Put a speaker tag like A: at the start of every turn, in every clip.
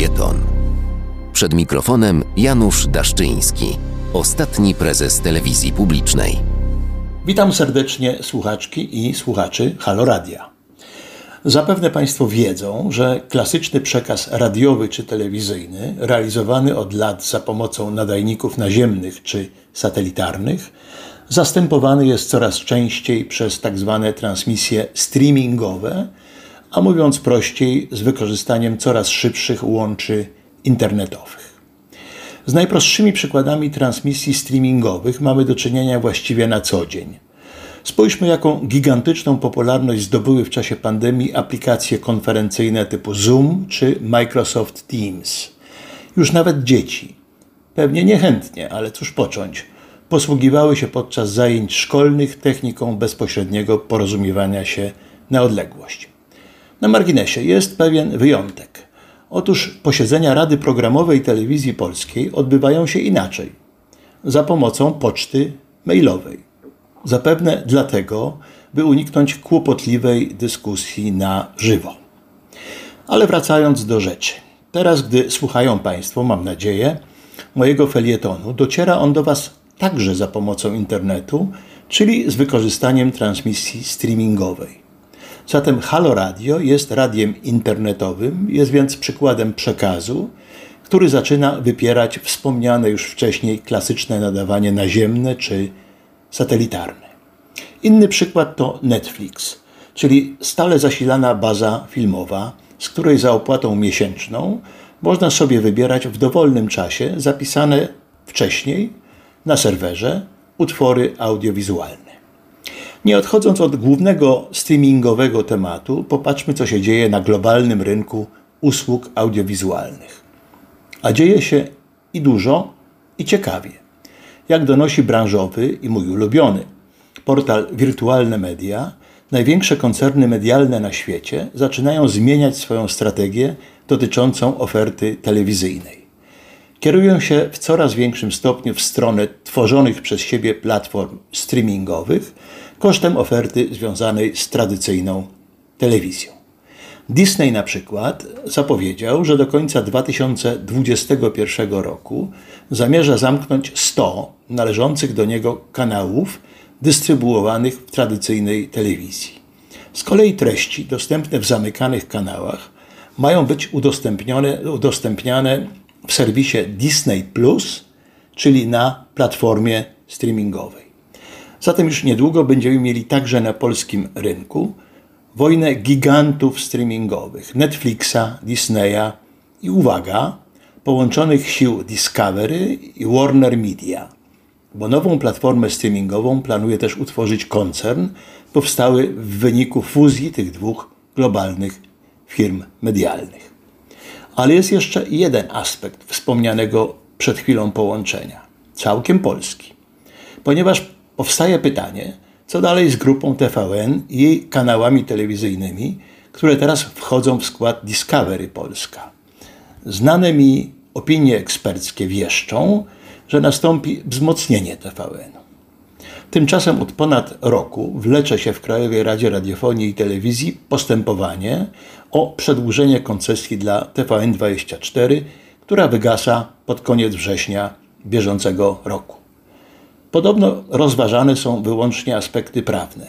A: felieton. Przed mikrofonem Janusz Daszczyński, ostatni prezes telewizji publicznej.
B: Witam serdecznie słuchaczki i słuchaczy Halo Radia. Zapewne Państwo wiedzą, że klasyczny przekaz radiowy czy telewizyjny, realizowany od lat za pomocą nadajników naziemnych czy satelitarnych, zastępowany jest coraz częściej przez tak zwane transmisje streamingowe, a mówiąc prościej, z wykorzystaniem coraz szybszych łączy internetowych. Z najprostszymi przykładami transmisji streamingowych mamy do czynienia właściwie na co dzień. Spójrzmy, jaką gigantyczną popularność zdobyły w czasie pandemii aplikacje konferencyjne typu Zoom czy Microsoft Teams. Już nawet dzieci, pewnie niechętnie, ale cóż począć, posługiwały się podczas zajęć szkolnych techniką bezpośredniego porozumiewania się na odległość. Na marginesie jest pewien wyjątek. Otóż posiedzenia Rady Programowej Telewizji Polskiej odbywają się inaczej za pomocą poczty mailowej. Zapewne dlatego, by uniknąć kłopotliwej dyskusji na żywo. Ale wracając do rzeczy. Teraz, gdy słuchają Państwo, mam nadzieję, mojego felietonu, dociera on do Was także za pomocą internetu, czyli z wykorzystaniem transmisji streamingowej. Zatem Halo Radio jest radiem internetowym, jest więc przykładem przekazu, który zaczyna wypierać wspomniane już wcześniej klasyczne nadawanie naziemne czy satelitarne. Inny przykład to Netflix, czyli stale zasilana baza filmowa, z której za opłatą miesięczną można sobie wybierać w dowolnym czasie zapisane wcześniej na serwerze utwory audiowizualne. Nie odchodząc od głównego streamingowego tematu, popatrzmy, co się dzieje na globalnym rynku usług audiowizualnych. A dzieje się i dużo, i ciekawie. Jak donosi branżowy i mój ulubiony portal Wirtualne Media, największe koncerny medialne na świecie zaczynają zmieniać swoją strategię dotyczącą oferty telewizyjnej. Kierują się w coraz większym stopniu w stronę tworzonych przez siebie platform streamingowych kosztem oferty związanej z tradycyjną telewizją. Disney na przykład zapowiedział, że do końca 2021 roku zamierza zamknąć 100 należących do niego kanałów dystrybuowanych w tradycyjnej telewizji. Z kolei treści dostępne w zamykanych kanałach mają być udostępnione, udostępniane w serwisie Disney Plus, czyli na platformie streamingowej. Zatem już niedługo będziemy mieli także na polskim rynku wojnę gigantów streamingowych Netflixa, Disneya i uwaga, połączonych sił Discovery i Warner Media. Bo nową platformę streamingową planuje też utworzyć koncern powstały w wyniku fuzji tych dwóch globalnych firm medialnych. Ale jest jeszcze jeden aspekt wspomnianego przed chwilą połączenia, całkiem polski. Ponieważ powstaje pytanie, co dalej z grupą TVN i jej kanałami telewizyjnymi, które teraz wchodzą w skład Discovery Polska. Znane mi opinie eksperckie wieszczą, że nastąpi wzmocnienie TVN. Tymczasem od ponad roku wlecze się w Krajowej Radzie Radiofonii i Telewizji postępowanie o przedłużenie koncesji dla TVN24, która wygasa pod koniec września bieżącego roku. Podobno rozważane są wyłącznie aspekty prawne.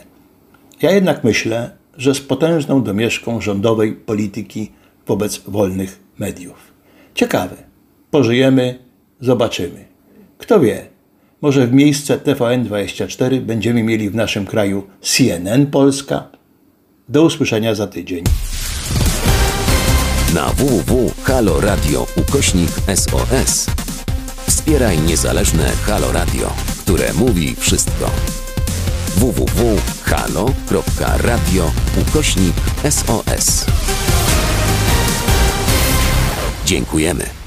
B: Ja jednak myślę, że z potężną domieszką rządowej polityki wobec wolnych mediów. Ciekawe. Pożyjemy, zobaczymy. Kto wie, może w miejsce TVN24 będziemy mieli w naszym kraju CNN Polska. Do usłyszenia za tydzień.
A: Na www.haloradio ukośnik SOS wspieraj niezależne Halo Radio, które mówi wszystko. www.halo.radio ukośnik SOS Dziękujemy.